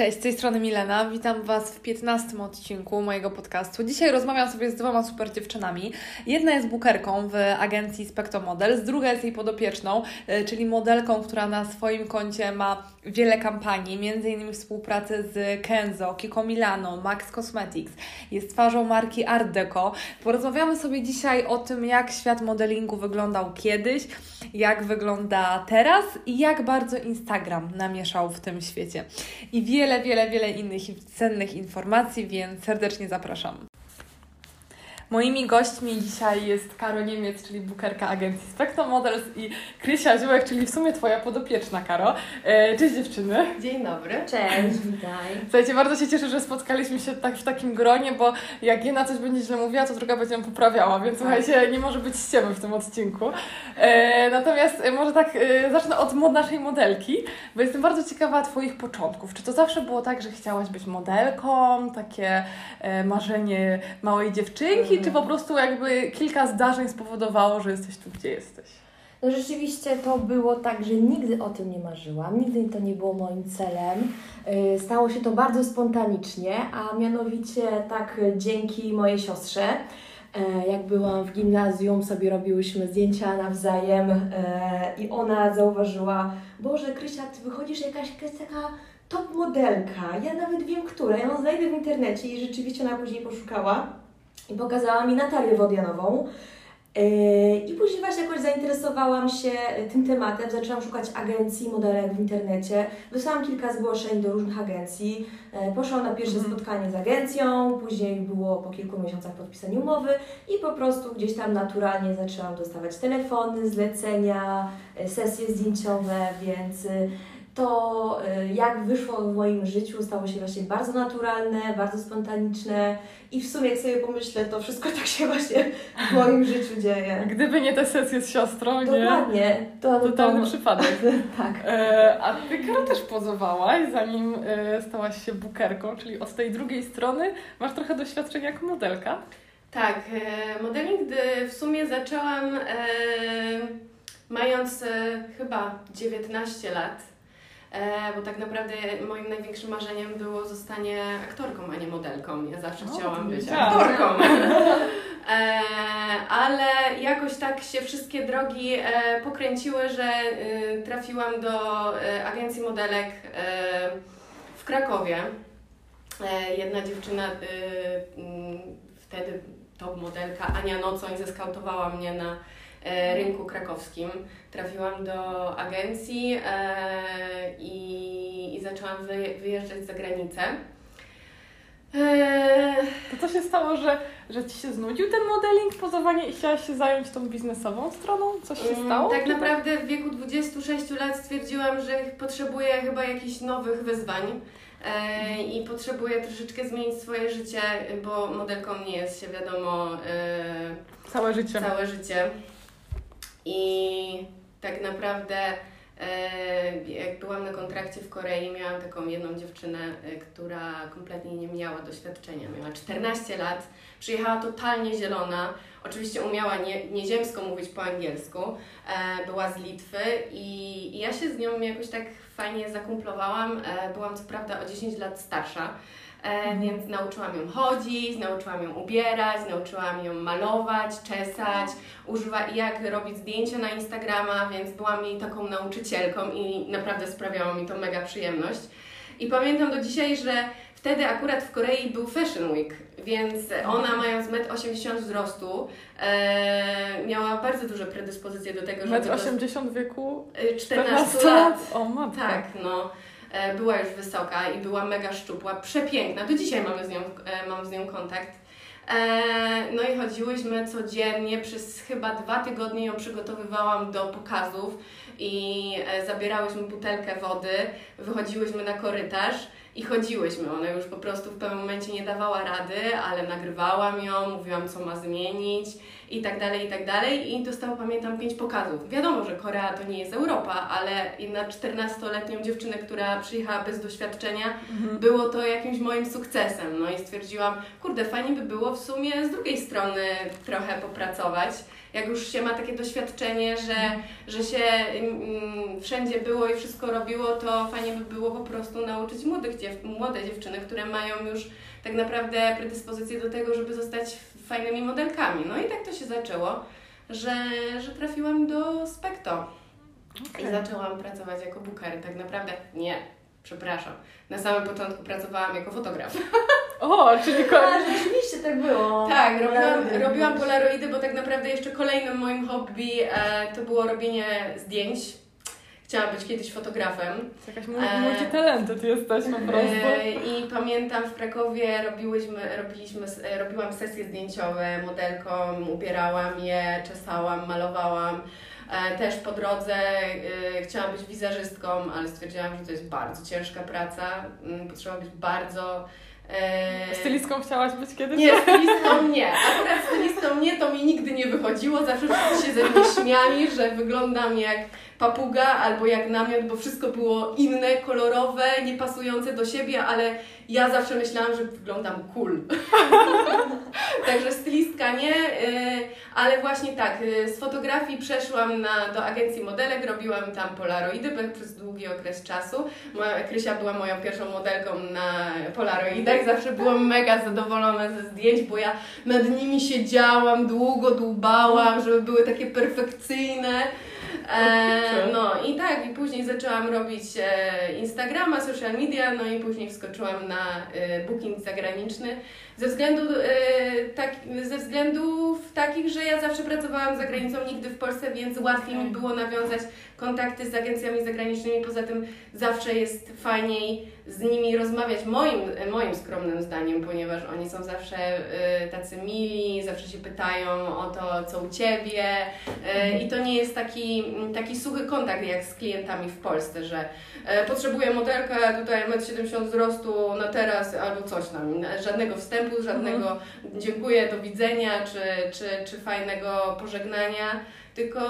Cześć, z tej strony Milena. Witam Was w 15 odcinku mojego podcastu. Dzisiaj rozmawiam sobie z dwoma super dziewczynami. Jedna jest bukerką w agencji Spectro Models, druga jest jej podopieczną, e, czyli modelką, która na swoim koncie ma wiele kampanii, innymi współpracę z Kenzo, Kiko Milano, Max Cosmetics. Jest twarzą marki Art Deco. Porozmawiamy sobie dzisiaj o tym, jak świat modelingu wyglądał kiedyś, jak wygląda teraz i jak bardzo Instagram namieszał w tym świecie. I wiele, wiele, wiele innych cennych informacji, więc serdecznie zapraszam. Moimi gośćmi dzisiaj jest Karo Niemiec, czyli bukerka agencji Spectrum Models i Krysia Ziółek, czyli w sumie Twoja podopieczna, Karo. E, cześć dziewczyny. Dzień dobry. Cześć, witaj. Słuchajcie, bardzo się cieszę, że spotkaliśmy się tak w takim gronie, bo jak jedna coś będzie źle mówiła, to druga będzie ją poprawiała, więc tak. słuchajcie, nie może być ściemy w tym odcinku. E, natomiast e, może tak e, zacznę od mod naszej modelki, bo jestem bardzo ciekawa Twoich początków. Czy to zawsze było tak, że chciałaś być modelką, takie e, marzenie małej dziewczynki, czy po prostu jakby kilka zdarzeń spowodowało, że jesteś tu, gdzie jesteś? No rzeczywiście to było tak, że nigdy o tym nie marzyłam, nigdy to nie było moim celem. Y, stało się to bardzo spontanicznie, a mianowicie tak dzięki mojej siostrze. E, jak byłam w gimnazjum, sobie robiłyśmy zdjęcia nawzajem e, i ona zauważyła, Boże Krysia, Ty wychodzisz jakaś taka top modelka, ja nawet wiem, która, ja ją znajdę w internecie i rzeczywiście ona później poszukała i pokazała mi Natalię Wodianową. Yy, I później właśnie jakoś zainteresowałam się tym tematem, zaczęłam szukać agencji, modelek w internecie. Wysłałam kilka zgłoszeń do różnych agencji. Yy, poszłam na pierwsze mhm. spotkanie z agencją, później było po kilku miesiącach podpisanie umowy i po prostu gdzieś tam naturalnie zaczęłam dostawać telefony, zlecenia, yy, sesje zdjęciowe, więc to y, jak wyszło w moim życiu stało się właśnie bardzo naturalne, bardzo spontaniczne i w sumie jak sobie pomyślę, to wszystko tak się właśnie w moim życiu dzieje. Gdyby nie te sesje z siostrą, nie? Dokładnie. To, Totalny to... przypadek. tak. E, a Ty, Karo, też pozowałaś, zanim e, stałaś się bukerką, czyli od tej drugiej strony masz trochę doświadczenia jako modelka. Tak, e, modeling w sumie zaczęłam e, mając e, chyba 19 lat. E, bo tak naprawdę moim największym marzeniem było zostanie aktorką, a nie modelką. Ja zawsze o, chciałam być tak. aktorką. e, ale jakoś tak się wszystkie drogi e, pokręciły, że e, trafiłam do agencji modelek w Krakowie. jedna dziewczyna, wtedy top modelka Ania Nocoń zeskautowała mnie na rynku krakowskim. Trafiłam do agencji e, i, i zaczęłam wyjeżdżać za granicę. E, to co się stało, że, że Ci się znudził ten modeling, pozowanie i chciałaś się zająć tą biznesową stroną? Coś się mm, stało? Tak naprawdę w wieku 26 lat stwierdziłam, że potrzebuję chyba jakichś nowych wyzwań e, i potrzebuję troszeczkę zmienić swoje życie, bo modelką nie jest się wiadomo e, całe życie. Całe życie. I tak naprawdę e, jak byłam na kontrakcie w Korei, miałam taką jedną dziewczynę, e, która kompletnie nie miała doświadczenia. Miała 14 lat, przyjechała totalnie zielona. Oczywiście umiała nie, nieziemsko mówić po angielsku, e, była z Litwy i, i ja się z nią jakoś tak fajnie zakumplowałam. Byłam co prawda o 10 lat starsza, E, więc nauczyłam ją chodzić, nauczyłam ją ubierać, nauczyłam ją malować, czesać, używa jak robić zdjęcia na Instagrama, więc byłam jej taką nauczycielką i naprawdę sprawiało mi to mega przyjemność. I pamiętam do dzisiaj, że wtedy akurat w Korei był Fashion Week, więc ona mając 1,80 m wzrostu e, miała bardzo duże predyspozycje do tego, żeby... 1,80 m wieku? 14 e, lat. O matko. Tak, no. E, była już wysoka i była mega szczupła, przepiękna. Do dzisiaj mamy z nią, e, mam z nią kontakt. E, no i chodziłyśmy codziennie, przez chyba dwa tygodnie ją przygotowywałam do pokazów i zabierałyśmy butelkę wody, wychodziłyśmy na korytarz i chodziłyśmy. Ona już po prostu w pewnym momencie nie dawała rady, ale nagrywałam ją, mówiłam co ma zmienić i tak dalej, i tak dalej. I dostała, pamiętam, pięć pokazów. Wiadomo, że Korea to nie jest Europa, ale na 14-letnią dziewczynę, która przyjechała bez doświadczenia, mhm. było to jakimś moim sukcesem. No i stwierdziłam, kurde, fajnie by było w sumie z drugiej strony trochę popracować jak już się ma takie doświadczenie, że, że się mm, wszędzie było i wszystko robiło, to fajnie by było po prostu nauczyć młodych dziew młode dziewczyny, które mają już tak naprawdę predyspozycję do tego, żeby zostać fajnymi modelkami. No i tak to się zaczęło, że, że trafiłam do Spekto. Okay. I zaczęłam pracować jako booker. Tak naprawdę nie, przepraszam. Na samym początku pracowałam jako fotograf. O, czyli A, rzeczywiście tak było. Tak, robiłam, robiłam polaroidy, bo tak naprawdę jeszcze kolejnym moim hobby e, to było robienie zdjęć. Chciałam być kiedyś fotografem. Jakaś multitalented jesteś po prostu. E, I pamiętam w Krakowie robiłyśmy, robiliśmy, e, robiłam sesje zdjęciowe modelkom, ubierałam je, czesałam, malowałam. E, też po drodze e, chciałam być wizerzystką, ale stwierdziłam, że to jest bardzo ciężka praca. Mm, potrzeba być bardzo e, Stylistką chciałaś być kiedyś? Nie, stylistką nie. Akurat stylistką nie, to mi nigdy nie wychodziło. Zawsze wszyscy się ze mnie śmiali, że wyglądam jak papuga albo jak namiot, bo wszystko było inne, kolorowe, niepasujące do siebie, ale ja zawsze myślałam, że wyglądam cool. Także stylistka nie, y, ale właśnie tak, y, z fotografii przeszłam na, do agencji modelek, robiłam tam polaroidy przez długi okres czasu. Moja, Krysia była moją pierwszą modelką na polaroidach, zawsze byłam mega zadowolona ze zdjęć, bo ja nad nimi siedziałam, długo dłubałam, żeby były takie perfekcyjne. E, no i tak, i później zaczęłam robić e, Instagrama, social media, no i później wskoczyłam na e, booking zagraniczny. Ze, względu, e, tak, ze względów takich, że ja zawsze pracowałam za granicą, nigdy w Polsce, więc łatwiej mi było nawiązać kontakty z agencjami zagranicznymi. Poza tym zawsze jest fajniej z nimi rozmawiać, moim, moim skromnym zdaniem, ponieważ oni są zawsze e, tacy mili, zawsze się pytają o to, co u Ciebie e, i to nie jest taki, taki suchy kontakt jak z klientami w Polsce, że potrzebuję modelkę, tutaj 1,70 m wzrostu na teraz albo coś tam, żadnego wstępu żadnego mhm. dziękuję, do widzenia, czy, czy, czy fajnego pożegnania tylko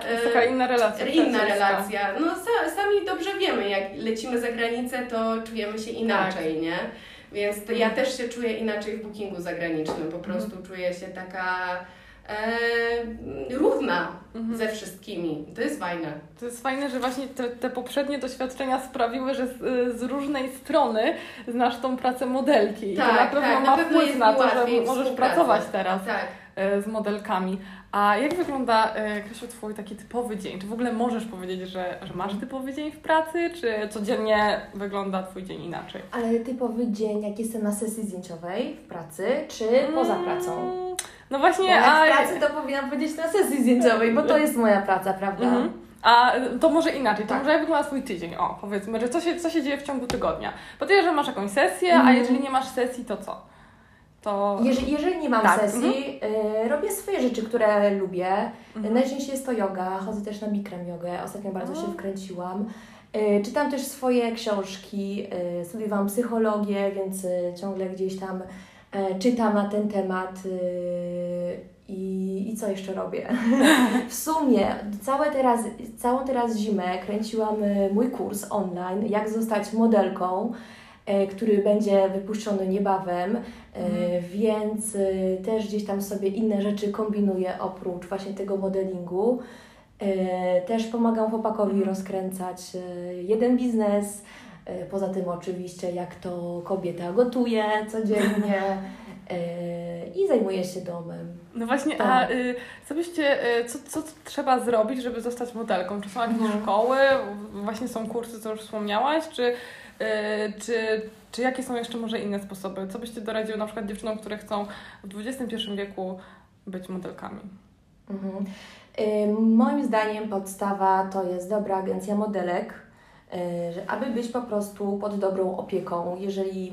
to jest taka inna relacja. Inna relacja. No sami dobrze wiemy, jak lecimy za granicę, to czujemy się inaczej, tak. nie? Więc ja mhm. też się czuję inaczej w bookingu zagranicznym. Po prostu mhm. czuję się taka e, równa mhm. ze wszystkimi. To jest fajne. To jest fajne, że właśnie te, te poprzednie doświadczenia sprawiły, że z, z, różnej strony znasz tą pracę modelki. Tak, I to na pewno tak, ma na wpływ na to, że możesz pracować teraz tak. E, z modelkami. A jak wygląda, e, Krzysiu, Twój taki typowy dzień? Czy w ogóle możesz powiedzieć, że, że masz typowy dzień w pracy, czy codziennie wygląda Twój dzień inaczej? Ale typowy dzień, jak jestem na sesji zdjęciowej w pracy, czy poza pracą? No właśnie, bo a... w pracy to powinnam powiedzieć na sesji zdjęciowej, bo to jest moja praca, prawda? Mhm. A to może inaczej, to tak. może jak wygląda Twój tydzień? O, powiedzmy, że co się, co się dzieje w ciągu tygodnia? Podejrzewam, że masz jakąś sesję, a mhm. jeżeli nie masz sesji, to co? To... Jeżeli, jeżeli nie mam tak. sesji, mhm. y, robię swoje rzeczy, które lubię. Mhm. Najczęściej jest to yoga, chodzę też na Bikram jogę, ostatnio bardzo się wkręciłam. Y, czytam też swoje książki, y, studiowałam psychologię, więc y, ciągle gdzieś tam czytam na ten temat y, i, i co jeszcze robię? w sumie całe teraz, całą teraz zimę kręciłam y, mój kurs online, jak zostać modelką, e, który będzie wypuszczony niebawem, e, mhm. więc y, też gdzieś tam sobie inne rzeczy kombinuję oprócz właśnie tego modelingu. Też pomagam chłopakowi mhm. rozkręcać jeden biznes, E, poza tym oczywiście, jak to kobieta gotuje codziennie e, i zajmuje się domem. No właśnie, tak. a y, co byście, y, co, co trzeba zrobić, żeby zostać modelką? Czy są jakieś mhm. szkoły? Właśnie są kursy, co już wspomniałaś? Czy, y, czy, czy jakie są jeszcze może inne sposoby? Co byście doradziły na przykład dziewczynom, które chcą w XXI wieku być modelkami? Mhm. Y, moim zdaniem podstawa to jest dobra agencja modelek, E, aby być po prostu pod dobrą opieką, jeżeli e,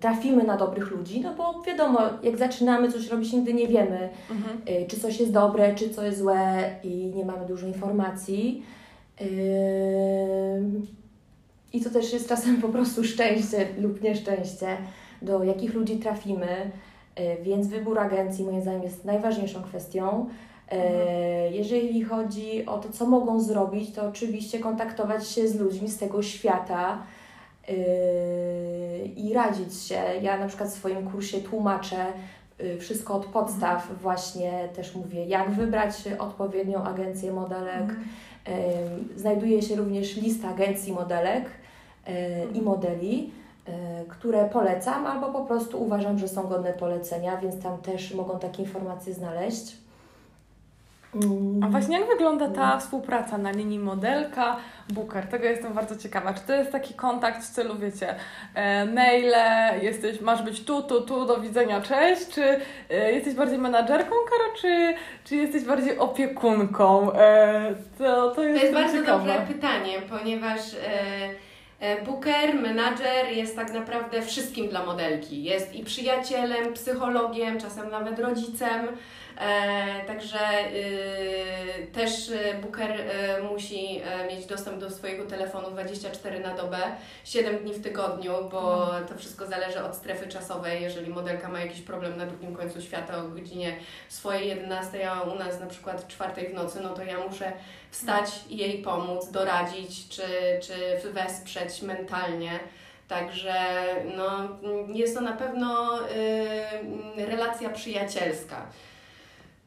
trafimy na dobrych ludzi, no bo wiadomo, jak zaczynamy coś robić, nigdy nie wiemy, mhm. E, czy coś jest dobre, czy co jest złe i nie mamy dużo informacji. I to też jest czasem po prostu szczęście lub nieszczęście, do jakich ludzi trafimy. E, więc wybór agencji moim zdaniem jest najważniejszą kwestią. E, Mhm. Jeżeli chodzi o to, co mogą zrobić, to oczywiście kontaktować się z ludźmi z tego świata e, i radzić się. Ja na przykład w swoim kursie tłumaczę e, wszystko od podstaw, właśnie też mówię, jak wybrać odpowiednią agencję modelek. Mhm. Znajduje się również lista agencji modelek i modeli, e, które polecam, albo po prostu uważam, że są godne polecenia, więc tam też mogą takie informacje znaleźć. Mm, A właśnie jak wygląda ta współpraca na linii modelka, booker? Tego jestem bardzo ciekawa. Czy to jest taki kontakt w stylu, wiecie, e, maile, jesteś, masz być tu, tu, tu, do widzenia, cześć? Czy e, jesteś bardziej menadżerką, Karo, czy, czy jesteś bardziej opiekunką? E, to, to To jest, jest bardzo ciekawe. dobre pytanie, ponieważ e, e, booker, menadżer jest tak naprawdę wszystkim dla modelki. Jest i przyjacielem, psychologiem, czasem nawet rodzicem. E, także y, też e, booker e, musi e, mieć dostęp do swojego telefonu 24 na dobę, 7 dni w tygodniu, bo to wszystko zależy od strefy czasowej. Jeżeli modelka ma jakiś problem na drugim końcu świata o godzinie swojej 11, a u nas na przykład 4 w nocy, no to ja muszę wstać i jej pomóc, doradzić czy, czy wesprzeć mentalnie. Także no, jest to na pewno y, relacja przyjacielska.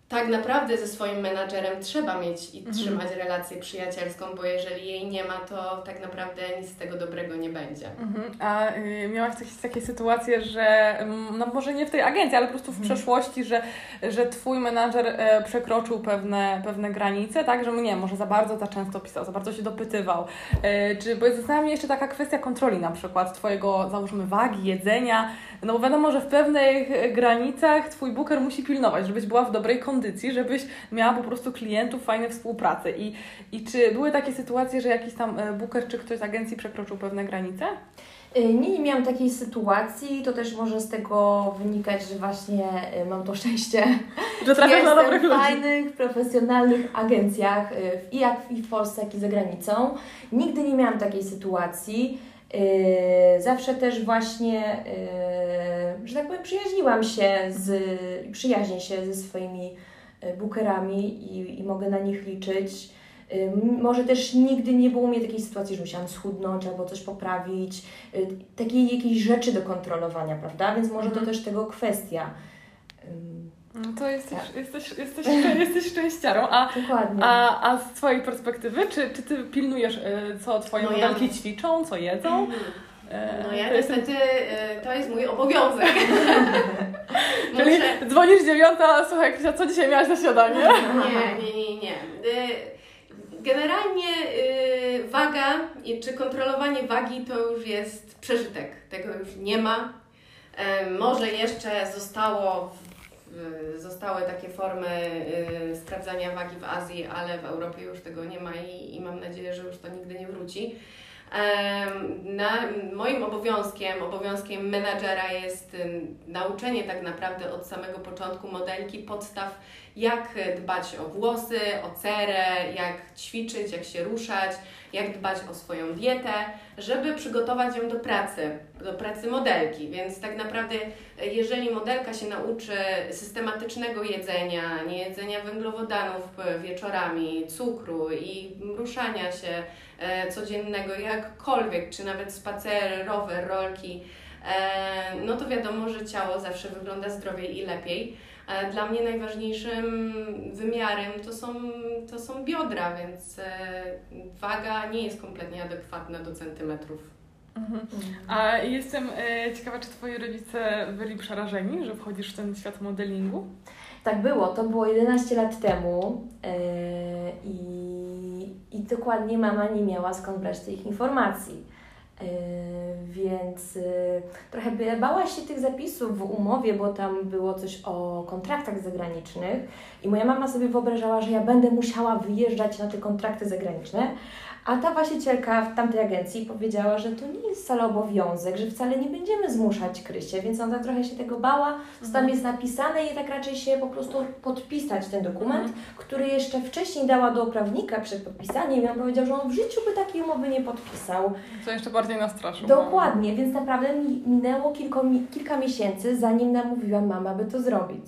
Tak naprawdę ze swoim menadżerem trzeba mieć i Mhm. trzymać relację przyjacielską, bo jeżeli jej nie ma, to tak naprawdę nic z tego dobrego nie będzie. Mhm. A y, miałaś jakieś takie sytuacje, że mm, no może nie w tej agencji, ale po prostu w Mhm. przeszłości, że, że twój menadżer e, przekroczył pewne, pewne granice, tak, że nie, może za bardzo za często pisał, za bardzo się dopytywał. E, czy, bo zastanawiam mnie jeszcze taka kwestia kontroli na przykład twojego, załóżmy, wagi, jedzenia, no bo wiadomo, że w pewnych e, granicach twój booker musi pilnować, żebyś była w dobrej kondycji, żebyś miała po prostu klientów, fajne współpracy. I, i czy były takie sytuacje, że jakiś tam e, booker czy ktoś z agencji przekroczył pewne granice? Y, Nie, nie miałam takiej sytuacji, to też może z tego wynikać, że właśnie y, mam to szczęście. Że trafiasz na dobrych w ludzi. fajnych, profesjonalnych agencjach, w- i jak i w Polsce, jak i za granicą. Nigdy nie miałam takiej sytuacji. Y, Zawsze też właśnie, y, że tak powiem, przyjaźniłam się z, przyjaźnię się ze swoimi y, bookerami i, i mogę na nich liczyć. Może też nigdy nie było mnie takiej sytuacji, że musiałam schudnąć albo coś poprawić, takiej jakiejś rzeczy do kontrolowania, prawda? Więc może Mhm. to też tego kwestia. No to jesteś, Tak. jesteś, jesteś, jesteś szczęściarą. A, Dokładnie. a, a z Twojej perspektywy, czy, czy Ty pilnujesz, y, co Twoje No ja- modelki ćwiczą, co jedzą? E, No ja to jest- niestety, y, to jest mój obowiązek. Czyli Muszę, dzwonisz dziewiąta, słuchaj Krysia, co dzisiaj miałaś na śniadanie? Nie, nie, nie, nie. Y, Generalnie y, waga i czy kontrolowanie wagi to już jest przeżytek. Tego już nie ma. Może jeszcze zostało, w- zostały takie formy y, sprawdzania wagi w Azji, ale w Europie już tego nie ma i, i mam nadzieję, że już to nigdy nie wróci. Na, moim obowiązkiem, obowiązkiem menadżera jest ym, nauczenie tak naprawdę od samego początku modelki podstaw, jak dbać o włosy, o cerę, jak ćwiczyć, jak się ruszać, jak dbać o swoją dietę, żeby przygotować ją do pracy, do pracy modelki. Więc tak naprawdę, jeżeli modelka się nauczy systematycznego jedzenia, nie jedzenia węglowodanów wieczorami, cukru i ruszania się e, codziennego, jakkolwiek, czy nawet spacer, rower, rolki, e, no to wiadomo, że ciało zawsze wygląda zdrowiej i lepiej. E, Dla mnie najważniejszym wymiarem to są, to są biodra, więc e, waga nie jest kompletnie adekwatna do centymetrów. Mhm. A jestem e, ciekawa, czy Twoi rodzice byli przerażeni, że wchodzisz w ten świat modelingu? Tak było, to było 11 lat temu yy, i, i dokładnie mama nie miała skąd brać tych informacji. Yy, więc yy, trochę bała się tych zapisów w umowie, bo tam było coś o kontraktach zagranicznych. I moja mama sobie wyobrażała, że ja będę musiała wyjeżdżać na te kontrakty zagraniczne, A ta właścicielka w tamtej agencji powiedziała, że to nie jest wcale obowiązek, że wcale nie będziemy zmuszać Krysie, więc ona trochę się tego bała, co tam jest napisane i tak raczej się po prostu podpisać ten dokument, który jeszcze wcześniej dała do prawnika przed podpisaniem i on powiedział, że on w życiu by takiej umowy nie podpisał. Co jeszcze bardziej nastraszył. Dokładnie, więc naprawdę mi- minęło kilko, kilka miesięcy, zanim namówiła mama, by to zrobić.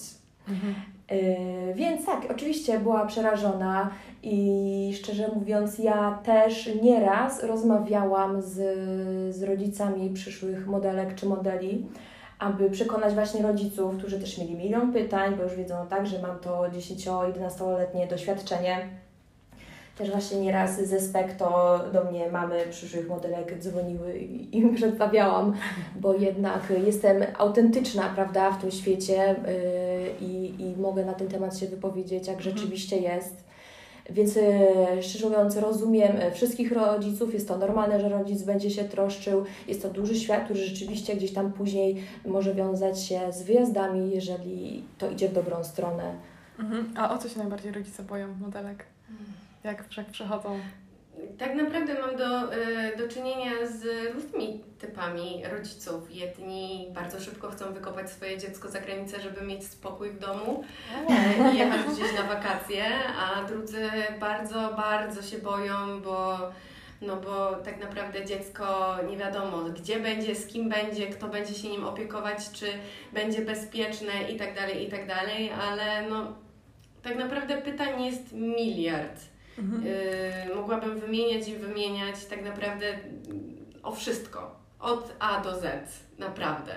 Mhm. Yy, więc tak, oczywiście była przerażona i szczerze mówiąc, ja też nieraz rozmawiałam z, z rodzicami przyszłych modelek czy modeli, aby przekonać właśnie rodziców, którzy też mieli milion pytań, bo już wiedzą tak, że mam to 10-11-letnie doświadczenie. Też właśnie nieraz ze Spekto do mnie mamy przyszłych modelek dzwoniły i im przedstawiałam, bo jednak jestem autentyczna, prawda, w tym świecie yy, i, i mogę na ten temat się wypowiedzieć, jak rzeczywiście jest. Więc yy, szczerze mówiąc, rozumiem wszystkich rodziców, jest to normalne, że rodzic będzie się troszczył. Jest to duży świat, który rzeczywiście gdzieś tam później może wiązać się z wyjazdami, jeżeli to idzie w dobrą stronę. Mhm. A o co się najbardziej rodzice boją modelek? Jak, jak przechodzą? Tak naprawdę mam do, y, do czynienia z różnymi typami rodziców. Jedni bardzo szybko chcą wykopać swoje dziecko za granicę, żeby mieć spokój w domu e, i jechać gdzieś na wakacje, a drudzy bardzo, bardzo się boją, bo no bo tak naprawdę dziecko nie wiadomo, gdzie będzie, z kim będzie, kto będzie się nim opiekować, czy będzie bezpieczne i tak dalej, i tak dalej, ale no tak naprawdę pytań jest miliard. Mhm. Yy, mogłabym wymieniać i wymieniać tak naprawdę o wszystko. Od A do Z. Naprawdę.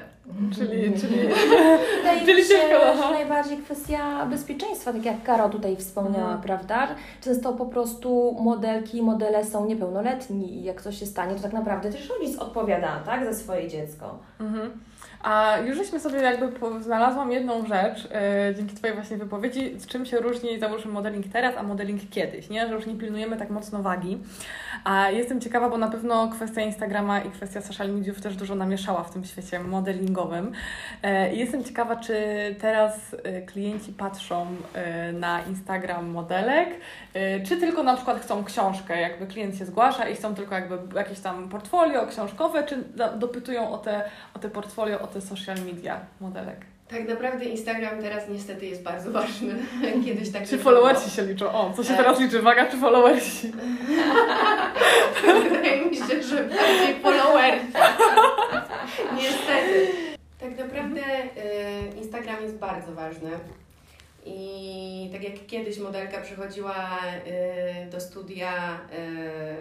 Czyli, czyli Wydaje mi Czyli się, że najbardziej kwestia bezpieczeństwa, tak jak Karo tutaj wspomniała, Mhm. prawda? Często po prostu modelki, modele są niepełnoletni i jak coś się stanie, to tak naprawdę też rodzic odpowiada, tak, za swoje dziecko. Mhm. A już żeśmy sobie jakby po- znalazłam jedną rzecz e, dzięki Twojej właśnie wypowiedzi, z czym się różni załóżmy modeling teraz, a modeling kiedyś, nie? Że już nie pilnujemy tak mocno wagi. A jestem ciekawa, bo na pewno kwestia Instagrama i kwestia social mediów też dużo namieszała w tym świecie modelingowym. I jestem ciekawa, czy teraz e, klienci patrzą e, na Instagram modelek, czy tylko na przykład chcą książkę, jakby klient się zgłasza i chcą tylko jakby jakieś tam portfolio książkowe, czy do- dopytują o te, o te portfolio, o te social media modelek. Tak naprawdę Instagram teraz niestety jest bardzo ważny. Kiedyś tak Czy followersi się liczą? O, co się teraz liczy? Waga czy followersi? Wydaje mi się, że bardziej followersi. Niestety. Tak naprawdę y, Instagram jest bardzo ważny. I tak jak kiedyś modelka przychodziła y, do studia,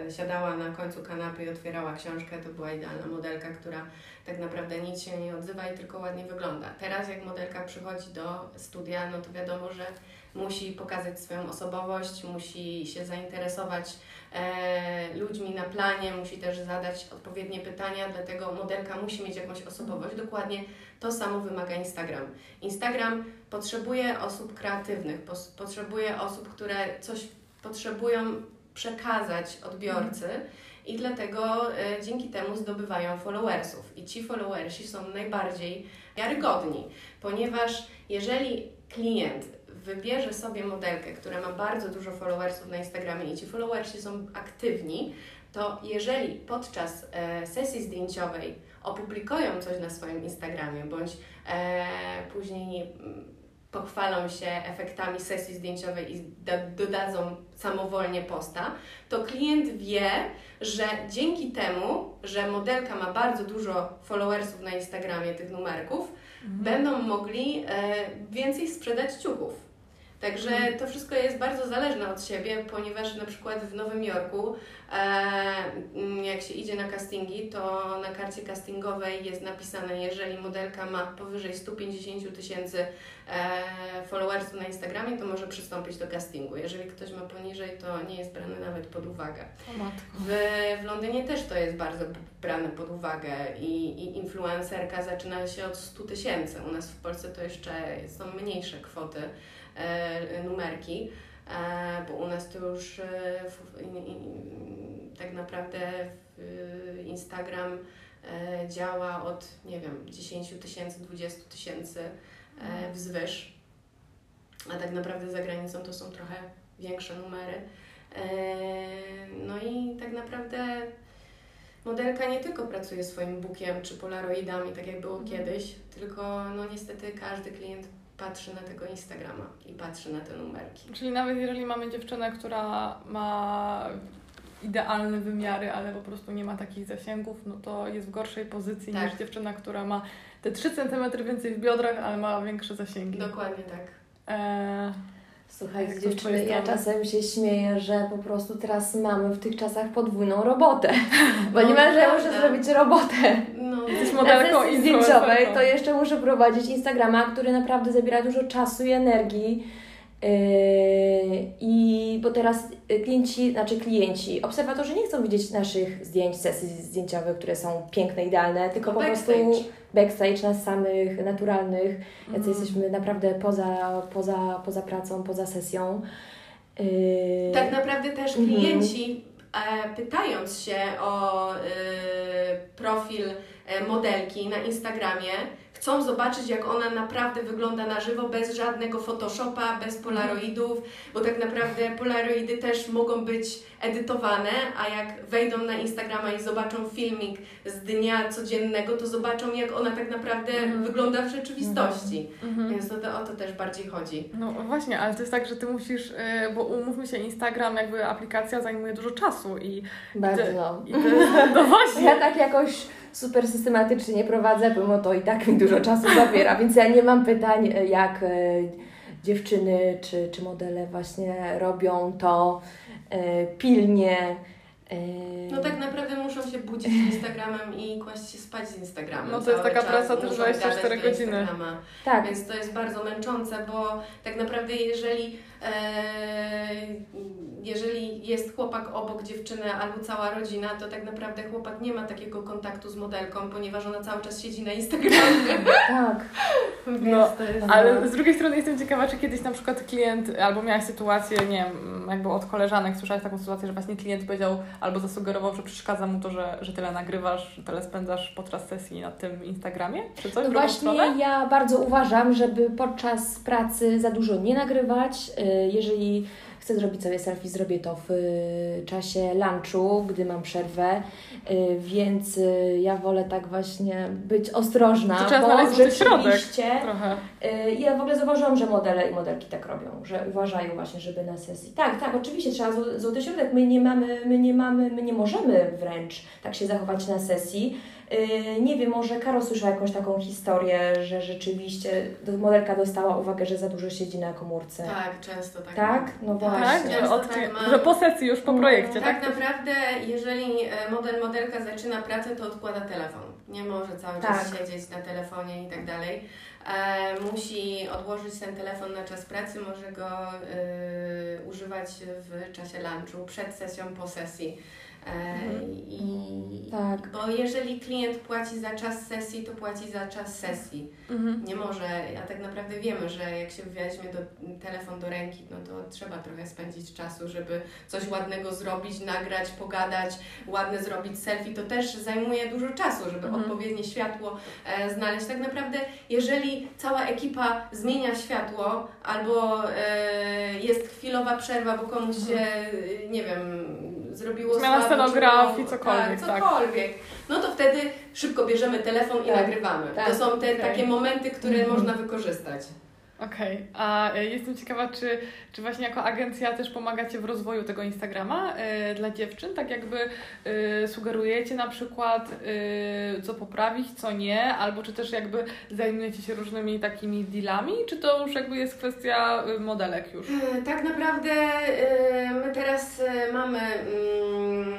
y, siadała na końcu kanapy i otwierała książkę, to była idealna modelka, która tak naprawdę nic się nie odzywa i tylko ładnie wygląda. Teraz jak modelka przychodzi do studia, no to wiadomo, że musi pokazać swoją osobowość, musi się zainteresować e, ludźmi na planie, musi też zadać odpowiednie pytania, dlatego modelka musi mieć jakąś osobowość. Dokładnie to samo wymaga Instagram. Instagram potrzebuje osób kreatywnych, potrzebuje osób, które coś potrzebują przekazać odbiorcy. I dlatego e, dzięki temu zdobywają followersów. I ci followersi są najbardziej wiarygodni, ponieważ jeżeli klient wybierze sobie modelkę, która ma bardzo dużo followersów na Instagramie i ci followersi są aktywni, to jeżeli podczas e, sesji zdjęciowej opublikują coś na swoim Instagramie, bądź e, później pochwalą się efektami sesji zdjęciowej i da, dodadzą samowolnie posta, to klient wie, że dzięki temu, że modelka ma bardzo dużo followersów na Instagramie, tych numerków, będą mogli e, więcej sprzedać ciuchów. Także to wszystko jest bardzo zależne od siebie, ponieważ na przykład w Nowym Jorku, e, mm, jak się idzie na castingi, to na karcie castingowej jest napisane, jeżeli modelka ma powyżej 150 tysięcy e, followersów na Instagramie, to może przystąpić do castingu. Jeżeli ktoś ma poniżej, to nie jest brany nawet pod uwagę. W, w Londynie też to jest bardzo brane pod uwagę i, i influencerka zaczyna się od 100 tysięcy. U nas w Polsce to jeszcze są mniejsze kwoty, numerki, e, bo u nas to już e, tak naprawdę Instagram e, działa od, nie wiem, 10 tysięcy, 20 tysięcy e, wzwyż. A tak naprawdę za granicą to są trochę większe numery. No i tak naprawdę modelka nie tylko pracuje swoim bookiem czy polaroidami, tak jak było Mhm. kiedyś, tylko no niestety każdy klient patrzy na tego Instagrama i patrzy na te numerki. Czyli nawet jeżeli mamy dziewczynę, która ma idealne wymiary, ale po prostu nie ma takich zasięgów, no to jest w gorszej pozycji Tak. niż dziewczyna, która ma te 3 cm więcej w biodrach, ale ma większe zasięgi. Dokładnie tak. Eee, Słuchaj, z dziewczyny, ja czasem się śmieję, że po prostu teraz mamy w tych czasach podwójną robotę. Bo No, nie ma, że ja muszę zrobić robotę. No, Jesteś Na modelką sesji i zdjęciowej to jeszcze muszę prowadzić Instagrama, który naprawdę zabiera dużo czasu i energii. Yy, I bo teraz klienci, znaczy klienci, obserwatorzy nie chcą widzieć naszych zdjęć, sesji zdjęciowych, które są piękne, idealne, tylko po prostu backstage. backstage nas samych, naturalnych, jacy Mhm. jesteśmy naprawdę poza, poza, poza pracą, poza sesją. Yy, Tak naprawdę też Mhm. klienci, e, pytając się o e, profil e, modelki na Instagramie, chcą zobaczyć, jak ona naprawdę wygląda na żywo, bez żadnego Photoshopa, bez polaroidów, bo tak naprawdę polaroidy też mogą być edytowane, a jak wejdą na Instagrama i zobaczą filmik z dnia codziennego, to zobaczą, jak ona tak naprawdę Mhm. wygląda w rzeczywistości. Mhm. Więc to, to o to też bardziej chodzi. No właśnie, ale to jest tak, że ty musisz, yy, bo umówmy się, Instagram, jakby aplikacja zajmuje dużo czasu i, bardzo. i to jest, no właśnie. Ja tak jakoś super systematycznie nie prowadzę, pomimo to i tak mi dużo czasu zabiera, więc ja nie mam pytań, e, jak e, dziewczyny czy, czy modele właśnie robią to e, pilnie. No tak naprawdę muszą się budzić z Instagramem i kłaść się spać z Instagramem. No to jest taka praca też muszą 24 gadać do godziny. Tak, Więc to jest bardzo męczące, bo tak naprawdę jeżeli, jeżeli jest chłopak obok dziewczyny albo cała rodzina, to tak naprawdę chłopak nie ma takiego kontaktu z modelką, ponieważ ona cały czas siedzi na Instagramie. tak. Więc No, to jest... Ale z drugiej strony jestem ciekawa, czy kiedyś na przykład klient, albo miałaś sytuację, nie wiem, jakby od koleżanek słyszałaś taką sytuację, że właśnie klient powiedział albo zasugerował, że przeszkadza mu to, że, że tyle nagrywasz, tyle spędzasz podczas sesji na tym Instagramie? Czy coś No właśnie stronę? ja bardzo uważam, żeby podczas pracy za dużo nie nagrywać. Jeżeli chcę zrobić sobie selfie, zrobię to w y, czasie lunchu, gdy mam przerwę, Y, więc y, ja wolę tak właśnie być ostrożna, To trzeba bo środek. rzeczywiście y, ja w ogóle zauważyłam, że modele i modelki tak robią, że uważają właśnie, żeby na sesji. Tak, tak, oczywiście trzeba zł- złoty środek. My nie mamy, my nie mamy, my nie możemy wręcz tak się zachować na sesji. Y, Nie wiem, może Karo słyszała jakąś taką historię, że rzeczywiście modelka dostała uwagę, że za dużo siedzi na komórce. Tak, często tak. Tak? No Tak, właśnie. Tak, że, od, tak ma. że po sesji już po No. projekcie, Tak tak? naprawdę, jeżeli e, model, modelka zaczyna pracę, to odkłada telefon. Nie może cały czas Tak. siedzieć na telefonie i tak dalej. E, musi odłożyć ten telefon na czas pracy, może go e, używać w czasie lunchu, przed sesją, po sesji. E, Mhm. i, Tak. Bo jeżeli klient płaci za czas sesji, to płaci za czas sesji. Mhm. Nie może, a tak naprawdę wiemy, że jak się weźmie do, telefon do ręki, no to trzeba trochę spędzić czasu, żeby coś ładnego zrobić, nagrać, pogadać, ładne zrobić selfie. To też zajmuje dużo czasu, żeby Mhm. odpowiednie światło e, znaleźć. Tak naprawdę, jeżeli cała ekipa zmienia światło albo e, jest chwilowa przerwa, bo komuś się, e, nie wiem, zrobiło Zmiana scenografii, cokolwiek, Tak, tak. cokolwiek. No to wtedy szybko bierzemy telefon i Tak, nagrywamy. tak, to są te takie momenty, które Mhm. można wykorzystać. Okej, a e, jestem ciekawa, czy, czy właśnie jako agencja też pomagacie w rozwoju tego Instagrama e, dla dziewczyn? Tak jakby e, sugerujecie na przykład, co poprawić, co nie, albo czy też jakby zajmujecie się różnymi takimi dealami, czy to już jakby jest kwestia modelek już? Tak naprawdę my teraz mamy mm,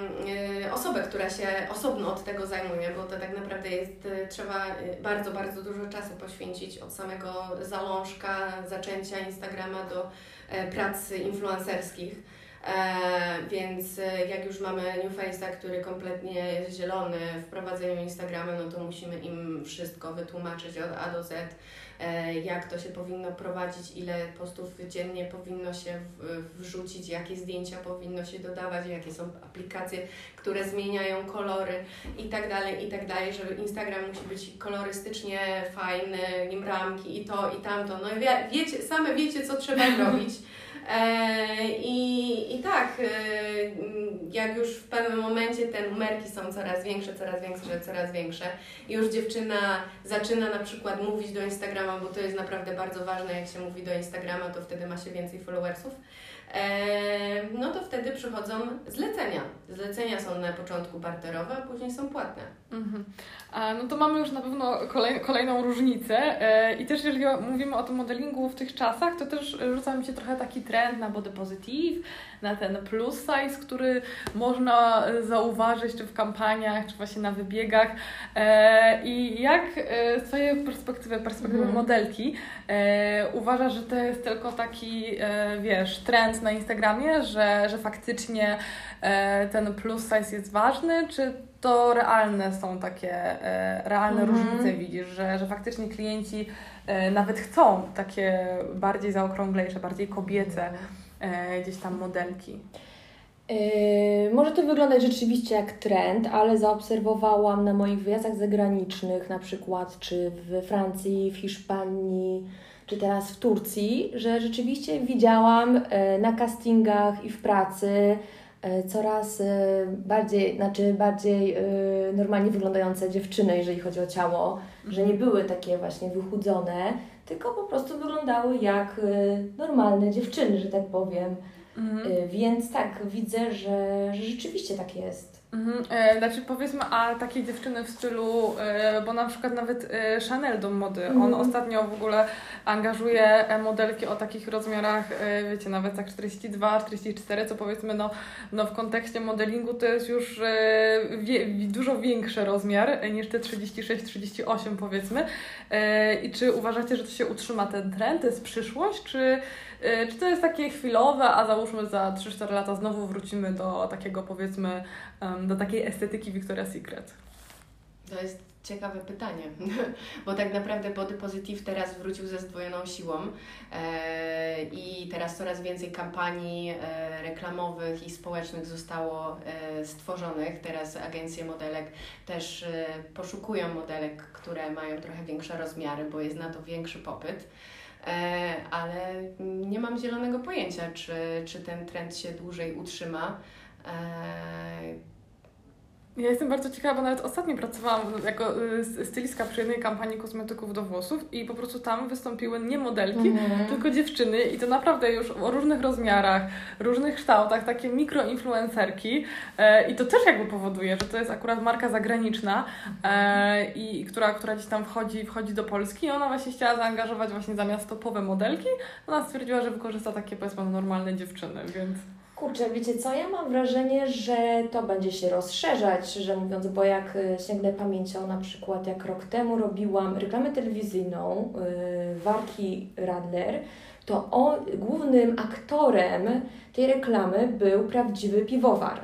osobę, która się osobno od tego zajmuje, bo to tak naprawdę jest, trzeba bardzo, bardzo dużo czasu poświęcić od samego zalążka, zaczęcia Instagrama do e, prac influencerskich. E, więc e, jak już mamy New Face'a, który kompletnie jest zielony w prowadzeniu Instagrama, no to musimy im wszystko wytłumaczyć od A do Z, e, jak to się powinno prowadzić, ile postów dziennie powinno się wrzucić, jakie zdjęcia powinno się dodawać, jakie są aplikacje, które zmieniają kolory i tak dalej, i tak dalej, że Instagram musi być kolorystycznie fajny, nim ramki i to, i tamto. No wie, wiecie, same wiecie, co trzeba zrobić. E, I, I tak, e, jak już w pewnym momencie te numerki są coraz większe, coraz większe, coraz większe, i już dziewczyna zaczyna na przykład mówić do Instagrama, bo to jest naprawdę bardzo ważne, jak się mówi do Instagrama, to wtedy ma się więcej followersów no to wtedy przychodzą zlecenia. Zlecenia są na początku barterowe, a później są płatne. Mhm. A, no to mamy już na pewno kolej, kolejną różnicę e, i też jeżeli mówimy o tym modelingu w tych czasach, to też rzuca mi się trochę taki trend na body positive, na ten plus size, który można zauważyć czy w kampaniach, czy właśnie na wybiegach e, i jak e, z Twojej perspektywy, perspektywy mhm. modelki uważasz, że to jest tylko taki, wiesz, trend na Instagramie, że, że faktycznie ten plus size jest ważny, czy to realne są takie, e, realne mhm. różnice widzisz, że, że faktycznie klienci e, nawet chcą takie bardziej zaokrąglejsze, bardziej kobiece e, gdzieś tam modelki. Yy, może to wyglądać rzeczywiście jak trend, ale zaobserwowałam na moich wyjazdach zagranicznych, na przykład czy we Francji, w Hiszpanii, czy teraz w Turcji, że rzeczywiście widziałam na castingach i w pracy E, coraz bardziej, znaczy bardziej normalnie wyglądające dziewczyny, jeżeli chodzi o ciało, że nie były takie właśnie wychudzone, tylko po prostu wyglądały jak normalne dziewczyny, że tak powiem. Mhm. Więc tak, widzę, że, że rzeczywiście tak jest. Mhm. E, znaczy powiedzmy, a takie dziewczyny w stylu, e, bo na przykład nawet e, Chanel do mody, mhm. on ostatnio w ogóle angażuje e, modelki o takich rozmiarach, e, wiecie, nawet tak 42, 44, co powiedzmy, no, no w kontekście modelingu to jest już e, wie, dużo większy rozmiar niż te 36, 38 powiedzmy. I czy uważacie, że to się utrzyma ten trend, to jest przyszłość, czy czy to jest takie chwilowe, a załóżmy za 3-4 lata znowu wrócimy do takiego powiedzmy, do takiej estetyki Victoria's Secret? To jest ciekawe pytanie, bo tak naprawdę Body Positive teraz wrócił ze zdwojoną siłą e, i teraz coraz więcej kampanii e, reklamowych i społecznych zostało e, stworzonych. Teraz agencje modelek też poszukują modelek, które mają trochę większe rozmiary, bo jest na to większy popyt. Ale nie mam zielonego pojęcia, czy, czy ten trend się dłużej utrzyma. Ja jestem bardzo ciekawa, bo nawet ostatnio pracowałam jako y, stylistka przy jednej kampanii kosmetyków do włosów i po prostu tam wystąpiły nie modelki, mhm. tylko dziewczyny i to naprawdę już o różnych rozmiarach, różnych kształtach, takie mikroinfluencerki e, i to też jakby powoduje, że to jest akurat marka zagraniczna e, i która, która gdzieś tam wchodzi, wchodzi do Polski i ona właśnie chciała zaangażować właśnie zamiast topowe modelki, ona stwierdziła, że wykorzysta takie powiedzmy normalne dziewczyny, więc... Kurczę, wiecie co, ja mam wrażenie, że to będzie się rozszerzać, szczerze mówiąc, bo jak y, sięgnę pamięcią, na przykład jak rok temu robiłam reklamę telewizyjną yy, Warki Radler, to on, głównym aktorem tej reklamy był prawdziwy piwowar.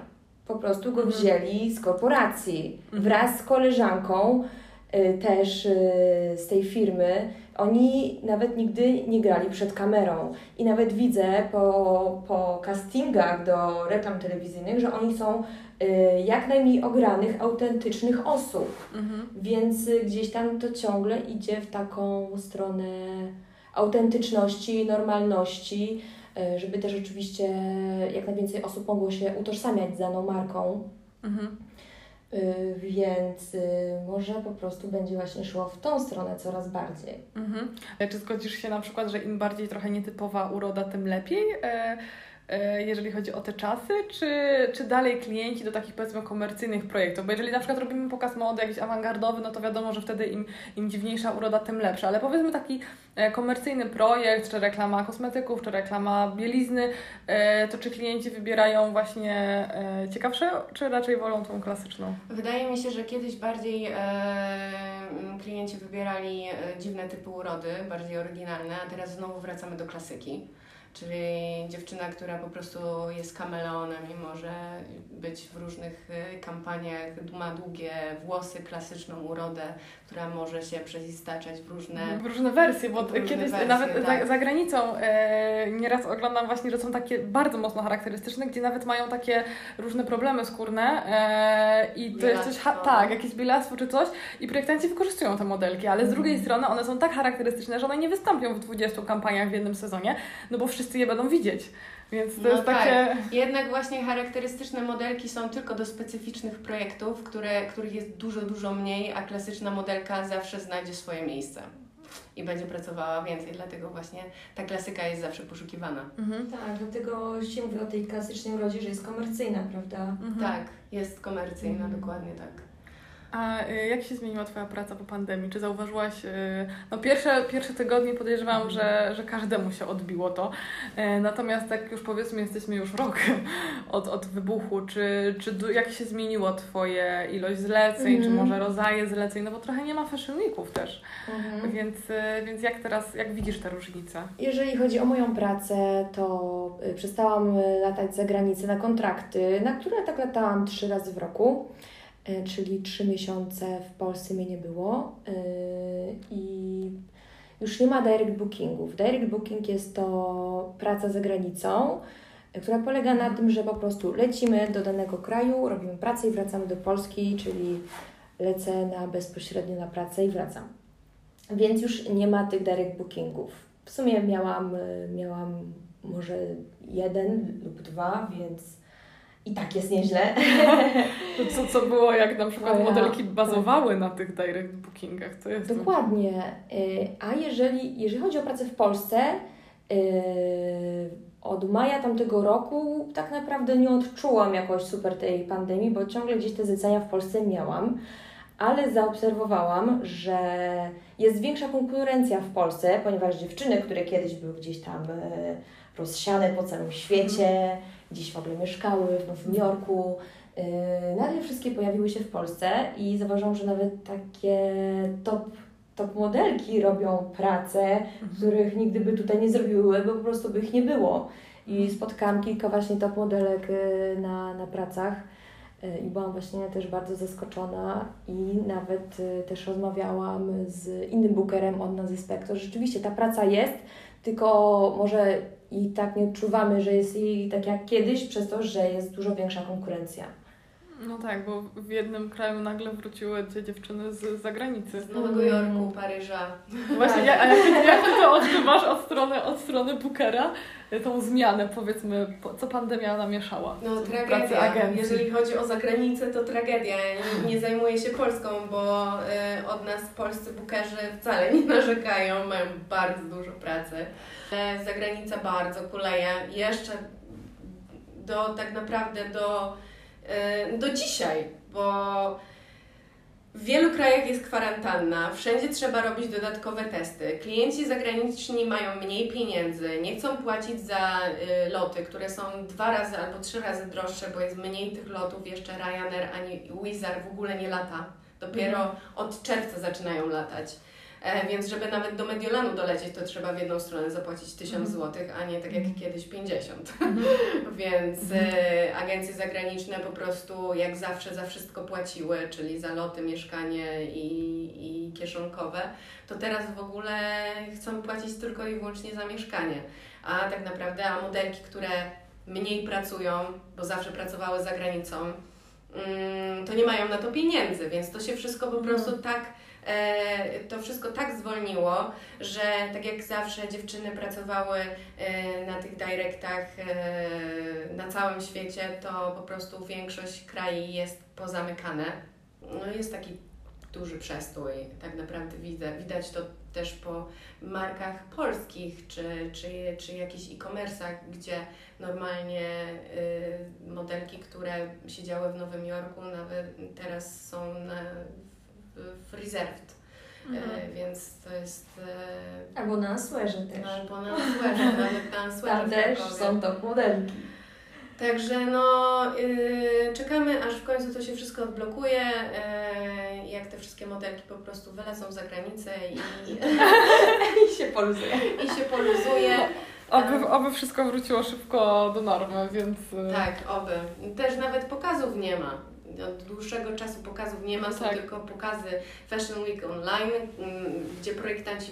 Po prostu go mhm. wzięli z korporacji wraz z koleżanką też yy, z tej firmy oni nawet nigdy nie grali przed kamerą. I nawet widzę po, po castingach do reklam telewizyjnych, że oni są y, jak najmniej ogranych, autentycznych osób. Mhm. Więc y, gdzieś tam to ciągle idzie w taką stronę autentyczności, normalności, y, żeby też oczywiście jak najwięcej osób mogło się utożsamiać z daną marką. Mhm. Y, więc y, może po prostu będzie właśnie szło w tą stronę coraz bardziej. Mhm. Czy zgodzisz się na przykład, że im bardziej trochę nietypowa uroda, tym lepiej? E, jeżeli chodzi o te czasy, czy, czy dalej klienci do takich powiedzmy komercyjnych projektów? Bo jeżeli na przykład robimy pokaz mody jakiś awangardowy, no to wiadomo, że wtedy im, im dziwniejsza uroda, tym lepsza. Ale powiedzmy taki e, komercyjny projekt, czy reklama kosmetyków, czy reklama bielizny, e, to czy klienci wybierają właśnie ciekawsze, czy raczej wolą tą klasyczną? Wydaje mi się, że kiedyś bardziej e, klienci wybierali dziwne typy urody, bardziej oryginalne, a teraz znowu wracamy do klasyki czyli dziewczyna, która po prostu jest kameleonem i może być w różnych y, kampaniach, ma długie włosy, klasyczną urodę, która może się przezistaczać w różne... W różne wersje, bo różne kiedyś wersje, nawet tak. za, za, granicą e, nieraz oglądam właśnie, że są takie bardzo mocno charakterystyczne, gdzie nawet mają takie różne problemy skórne e, i to jest coś, tak, jakieś bielactwo czy coś i projektanci wykorzystują te modelki, ale z drugiej mm. strony one są tak charakterystyczne, że one nie wystąpią w 20 kampaniach w jednym sezonie, no bo wszyscy je będą widzieć. Więc to No jest tak. takie... Jednak właśnie charakterystyczne modelki są tylko do specyficznych projektów, które, których jest dużo, dużo mniej, a klasyczna modelka zawsze znajdzie swoje miejsce i będzie pracowała więcej, dlatego właśnie ta klasyka jest zawsze poszukiwana. Mhm. Tak, dlatego się mówi o tej klasycznej urodzie, że jest komercyjna, prawda? Mhm. Tak, jest komercyjna, Mhm. dokładnie tak. A y, jak się zmieniła Twoja praca po pandemii? Czy zauważyłaś, y, no pierwsze, pierwsze tygodnie podejrzewam, Mhm. że, że każdemu się odbiło to. Y, Natomiast tak już powiedzmy, jesteśmy już rok od, od wybuchu. Czy, czy jak się zmieniło Twoje ilość zleceń, czy Mhm. może rodzaje zleceń? No bo trochę nie ma fashion weeków też. Mhm. Więc, więc jak teraz, jak widzisz te różnice? Jeżeli chodzi o moją pracę, to przestałam latać za granicę na kontrakty, na które tak latałam trzy razy w roku, czyli trzy miesiące w Polsce mnie nie było y, i już nie ma direct bookingów. Direct booking jest to praca za granicą, która polega na tym, że po prostu lecimy do danego kraju, robimy pracę i wracamy do Polski, czyli lecę na bezpośrednio na pracę i wracam. Więc już nie ma tych direct bookingów. W sumie miałam, miałam może jeden lub dwa, więc i tak jest nieźle. To co, co było, jak na przykład ja, modelki bazowały na tych direct bookingach? To jest Dokładnie. Y, A jeżeli, jeżeli chodzi o pracę w Polsce, y, od maja tamtego roku tak naprawdę nie odczułam jakoś super tej pandemii, bo ciągle gdzieś te zlecenia w Polsce miałam, ale zaobserwowałam, że jest większa konkurencja w Polsce, ponieważ dziewczyny, które kiedyś były gdzieś tam e, rozsiane po całym świecie, gdzieś w ogóle mieszkały w Nowym Jorku, e, nagle wszystkie pojawiły się w Polsce i zauważyłam, że nawet takie top, top modelki robią pracę, których nigdy by tutaj nie zrobiły, bo po prostu by ich nie było. I spotkałam kilka właśnie top modelek e, na, na pracach e, i byłam właśnie też bardzo zaskoczona i nawet e, też rozmawiałam z innym bookerem od nas ze Spector. Rzeczywiście ta praca jest, tylko może i tak nie odczuwamy, że jest jej tak jak kiedyś, przez to, że jest dużo większa konkurencja. No tak, bo w jednym kraju nagle wróciły te dziewczyny z zagranicy. Z Nowego. Jorku, Paryża. Właśnie, ja, a jak, jak ty to odczuwasz od strony, od strony bookera, tą zmianę, powiedzmy, po- co pandemia namieszała No tragedia. Jeżeli chodzi o zagranicę, to tragedia. Nie, nie zajmuję się Polską, bo y, od nas polscy bookerzy wcale nie narzekają, mają bardzo dużo pracy. E, zagranica bardzo kuleje. Jeszcze do tak naprawdę do, do dzisiaj, bo w wielu krajach jest kwarantanna, wszędzie trzeba robić dodatkowe testy. Klienci zagraniczni mają mniej pieniędzy, nie chcą płacić za y, loty, które są dwa razy albo trzy razy droższe, bo jest mniej tych lotów. Jeszcze Ryanair ani Wizz Air w ogóle nie lata. Dopiero od czerwca zaczynają latać. E, więc żeby nawet do Mediolanu dolecieć, to trzeba w jedną stronę zapłacić 1000 Mhm. zł, a nie tak jak kiedyś 50. Mhm. Więc Mhm. e, agencje zagraniczne po prostu jak zawsze za wszystko płaciły, czyli za loty, mieszkanie i, i kieszonkowe, to teraz w ogóle chcą płacić tylko i wyłącznie za mieszkanie. A tak naprawdę, a modelki, które mniej pracują, bo zawsze pracowały za granicą, mm, to nie mają na to pieniędzy, więc to się wszystko po prostu tak to wszystko tak zwolniło, że tak jak zawsze dziewczyny pracowały e, na tych directach e, na całym świecie, to po prostu większość krajów jest pozamykane. No jest taki duży przestój, tak naprawdę widzę, widać to też po markach polskich, czy, czy, czy jakichś e-commerce'ach, gdzie normalnie y, modelki, które siedziały w Nowym Jorku, nawet teraz są na, w, Reserved. Mhm. E, więc to jest. E, Albo na Answerze też. albo na Answerze, nawet na Answerze Tam też są top modelki. Także no, yy, czekamy aż w końcu to się wszystko odblokuje, yy, jak te wszystkie modelki po prostu wylecą za granicę i, I się poluzuje. i się poluzuje. Oby, oby wszystko wróciło szybko do normy, więc... y, Tak, oby. Też nawet pokazów nie ma. Od dłuższego czasu pokazów nie ma, są Tak. tylko pokazy Fashion Week Online, mm, gdzie projektanci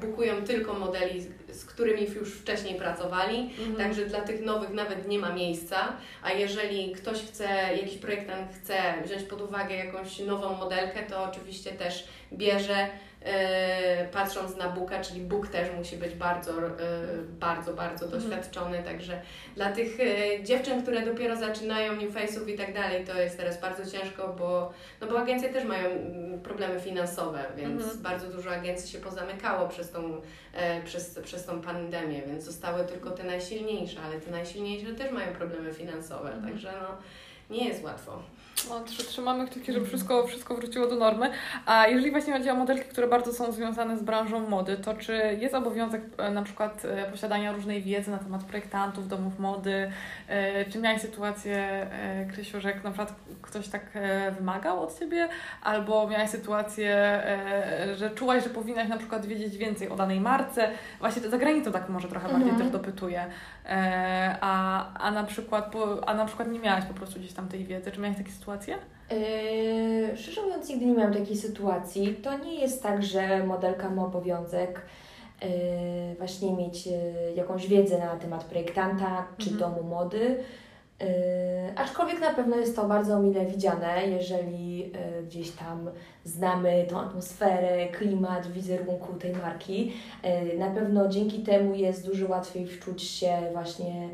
bukują tylko modeli, z- którymi już wcześniej pracowali. mhm. Także dla tych nowych nawet nie ma miejsca, a jeżeli ktoś chce, jakiś projektant chce wziąć pod uwagę jakąś nową modelkę, to oczywiście też bierze patrząc na Buka, czyli Bóg też musi być bardzo, e, bardzo, bardzo Mhm. doświadczony, także dla tych e, dziewczyn, które dopiero zaczynają New Face'ów i tak dalej, to jest teraz bardzo ciężko, bo, no bo agencje też mają mm, problemy finansowe, więc Mhm. bardzo dużo agencji się pozamykało przez tą, e, przez, przez tą pandemię, więc zostały tylko te najsilniejsze, ale te najsilniejsze też mają problemy finansowe, Mhm. także no, nie jest łatwo. No, trzy- trzymamy kciuki, żeby wszystko, wszystko wróciło do normy. A jeżeli właśnie chodzi o modelki, które bardzo są związane z branżą mody, to czy jest obowiązek e, na przykład e, posiadania różnej wiedzy na temat projektantów, domów mody? E, Czy miałaś sytuację, Krysiu, że na przykład ktoś tak wymagał od Ciebie? Albo miałaś sytuację, że czułaś, że powinnaś na przykład wiedzieć więcej o danej marce? Właśnie za granicą tak może trochę bardziej Mhm. też dopytuję. A, a, na przykład, a na przykład nie miałaś po prostu gdzieś tam tej wiedzy? Czy miałaś takie sytuacje? Yy, szczerze mówiąc, nigdy nie miałam takiej sytuacji. To nie jest tak, że modelka ma obowiązek yy, właśnie mieć yy, jakąś wiedzę na temat projektanta czy Mhm. domu mody. Yy, aczkolwiek na pewno jest to bardzo mile widziane, jeżeli yy, gdzieś tam znamy tą atmosferę, klimat, wizerunku tej marki. Yy, na pewno dzięki temu jest dużo łatwiej wczuć się właśnie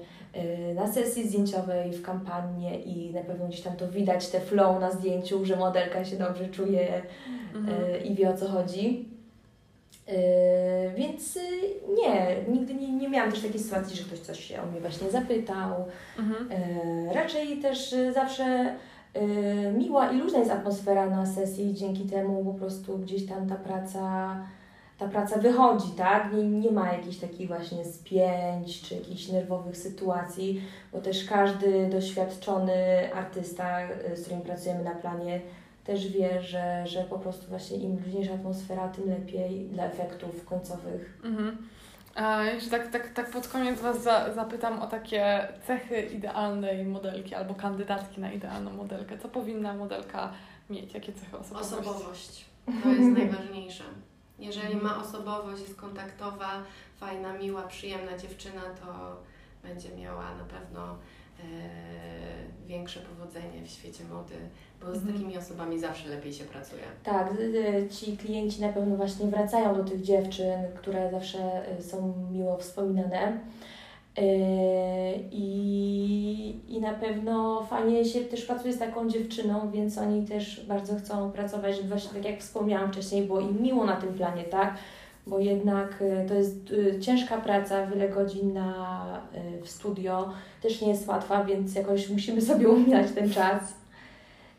na sesji zdjęciowej, w kampanię i na pewno gdzieś tam to widać, te flow na zdjęciu, że modelka się dobrze czuje Mhm. yy, i wie o co chodzi. Yy, więc nie, nigdy nie, nie miałam też takiej sytuacji, że ktoś coś się o mnie właśnie zapytał. Mhm. Raczej też zawsze miła i luźna jest atmosfera na sesji, dzięki temu po prostu gdzieś tam ta praca, ta praca wychodzi, tak? Nie, nie ma jakichś takich właśnie spięć czy jakichś nerwowych sytuacji, bo też każdy doświadczony artysta, yy, z którym pracujemy na planie, też wie, że, że po prostu właśnie im luźniejsza atmosfera, tym lepiej dla efektów końcowych. Mhm. A jeszcze tak, tak, tak pod koniec Was za, zapytam o takie cechy idealnej modelki albo kandydatki na idealną modelkę. Co powinna modelka mieć? Jakie cechy osobowości? Osobowość. To jest najważniejsze. Jeżeli ma osobowość, jest kontaktowa, fajna, miła, przyjemna dziewczyna, to będzie miała na pewno e, większe powodzenie w świecie mody, bo z Mhm. takimi osobami zawsze lepiej się pracuje. Tak, y, ci klienci na pewno właśnie wracają do tych dziewczyn, które zawsze y, są miło wspominane. Y, I, I na pewno fajnie się też pracuje z taką dziewczyną, więc oni też bardzo chcą pracować, żeby właśnie tak jak wspomniałam wcześniej, było im miło na tym planie, tak? Bo jednak y, to jest y, ciężka praca, wiele godzin na, w studio, też nie jest łatwa, więc jakoś musimy sobie umiać ten czas.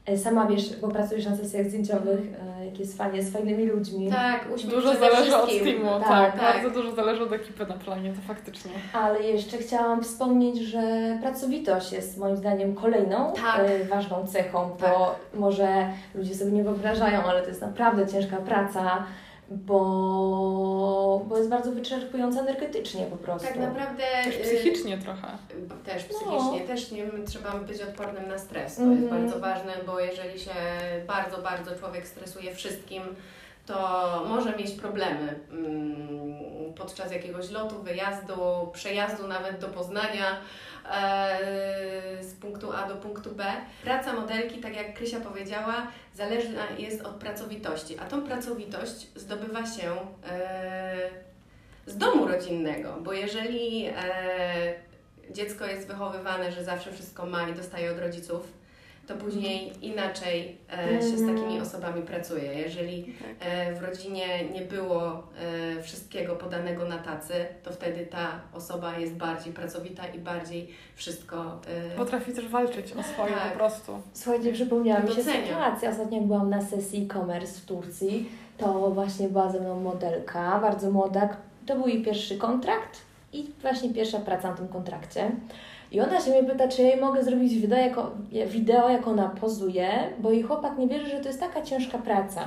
E, Sama wiesz, bo pracujesz na sesjach zdjęciowych, e, jak jest fajnie, z fajnymi ludźmi. Tak, uśmiech Dużo zależy od wszystkim. teamu, tak, Tak, tak. Bardzo dużo zależy od ekipy na planie, to faktycznie. Ale jeszcze chciałam wspomnieć, że pracowitość jest moim zdaniem kolejną Tak. e, ważną cechą, bo może ludzie sobie nie wyobrażają, ale to jest naprawdę ciężka praca, bo, bo jest bardzo wyczerpująca energetycznie po prostu. Tak naprawdę Też y, psychicznie trochę. Też No. psychicznie, też nie wiem, trzeba być odpornym na stres. To Mhm. jest bardzo ważne, bo jeżeli się bardzo, bardzo człowiek stresuje wszystkim, to może mieć problemy mm, podczas jakiegoś lotu, wyjazdu, przejazdu nawet do Poznania z punktu A do punktu B. Praca modelki, tak jak Krysia powiedziała, zależna jest od pracowitości, a tą pracowitość zdobywa się e, z domu rodzinnego, bo jeżeli e, dziecko jest wychowywane, że zawsze wszystko ma i dostaje od rodziców, to później inaczej e, się z Mhm. takimi osobami pracuje. Jeżeli Tak. e, w rodzinie nie było e, wszystkiego podanego na tacy, to wtedy ta osoba jest bardziej pracowita i bardziej wszystko. E, Potrafi też walczyć o swoje Tak. po prostu. Słuchajcie, przypomniała mi się sytuacja. Ostatnio byłam na sesji e-commerce w Turcji, to właśnie była ze mną modelka, bardzo młoda. To był jej pierwszy kontrakt i właśnie pierwsza praca na tym kontrakcie. I ona się mnie pyta, czy ja jej mogę zrobić wideo, jako, wideo, jak ona pozuje, bo jej chłopak nie wierzy, że to jest taka ciężka praca.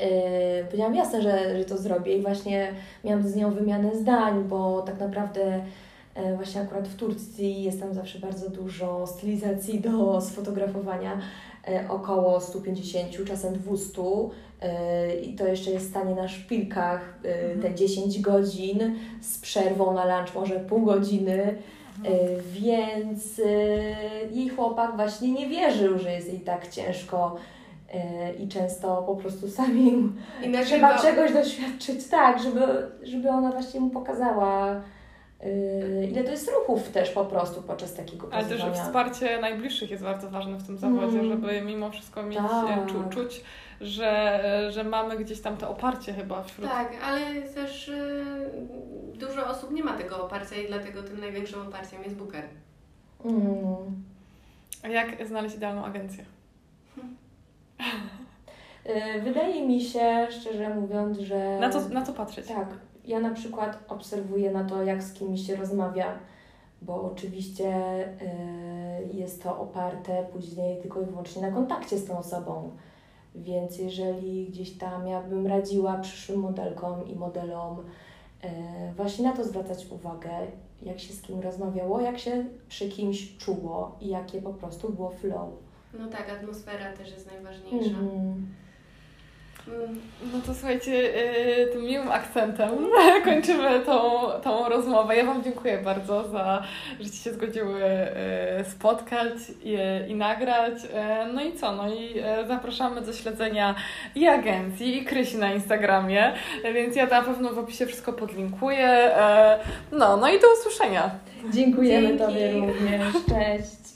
Yy, powiedziałam jasne, że, że to zrobię i właśnie miałam z nią wymianę zdań, bo tak naprawdę e, właśnie akurat w Turcji jest tam zawsze bardzo dużo stylizacji do sfotografowania, e, około 150, czasem 200 e, i to jeszcze jest stanie na szpilkach te 10 godzin z przerwą na lunch może pół godziny. E, Więc e, jej chłopak właśnie nie wierzył, że jest jej tak ciężko. e, i często po prostu samim I trzeba czegoś doświadczyć, tak, żeby, żeby ona właśnie mu pokazała, ile to jest ruchów też po prostu podczas takiego Ale też pozywania. wsparcie najbliższych jest bardzo ważne w tym zawodzie, Mm. żeby mimo wszystko mieć, Tak. e, czu, czuć, że, e, że mamy gdzieś tam to oparcie chyba wśród Tak, ale też y, dużo osób nie ma tego oparcia i dlatego tym największym oparciem jest Booker. Mm. A Jak znaleźć idealną agencję? E, Wydaje mi się, szczerze mówiąc, że... Na co, na co patrzeć? Tak, ja na przykład obserwuję na to, jak z kimś się rozmawia, bo oczywiście y, jest to oparte później tylko i wyłącznie na kontakcie z tą osobą. Więc jeżeli gdzieś tam ja bym radziła przyszłym modelkom i modelom y, właśnie na to zwracać uwagę, jak się z kim rozmawiało, jak się przy kimś czuło i jakie po prostu było flow. No tak, atmosfera też jest najważniejsza. Mm. No to słuchajcie, yy, tym miłym akcentem kończymy tą, tą rozmowę. Ja Wam dziękuję bardzo za, że Ci się zgodziły yy, spotkać i, i nagrać. No i co? No i zapraszamy do śledzenia i agencji, i Krysi na Instagramie, więc ja na pewno w opisie wszystko podlinkuję. No, no i do usłyszenia. Dziękujemy Dzięki. Tobie również. Cześć.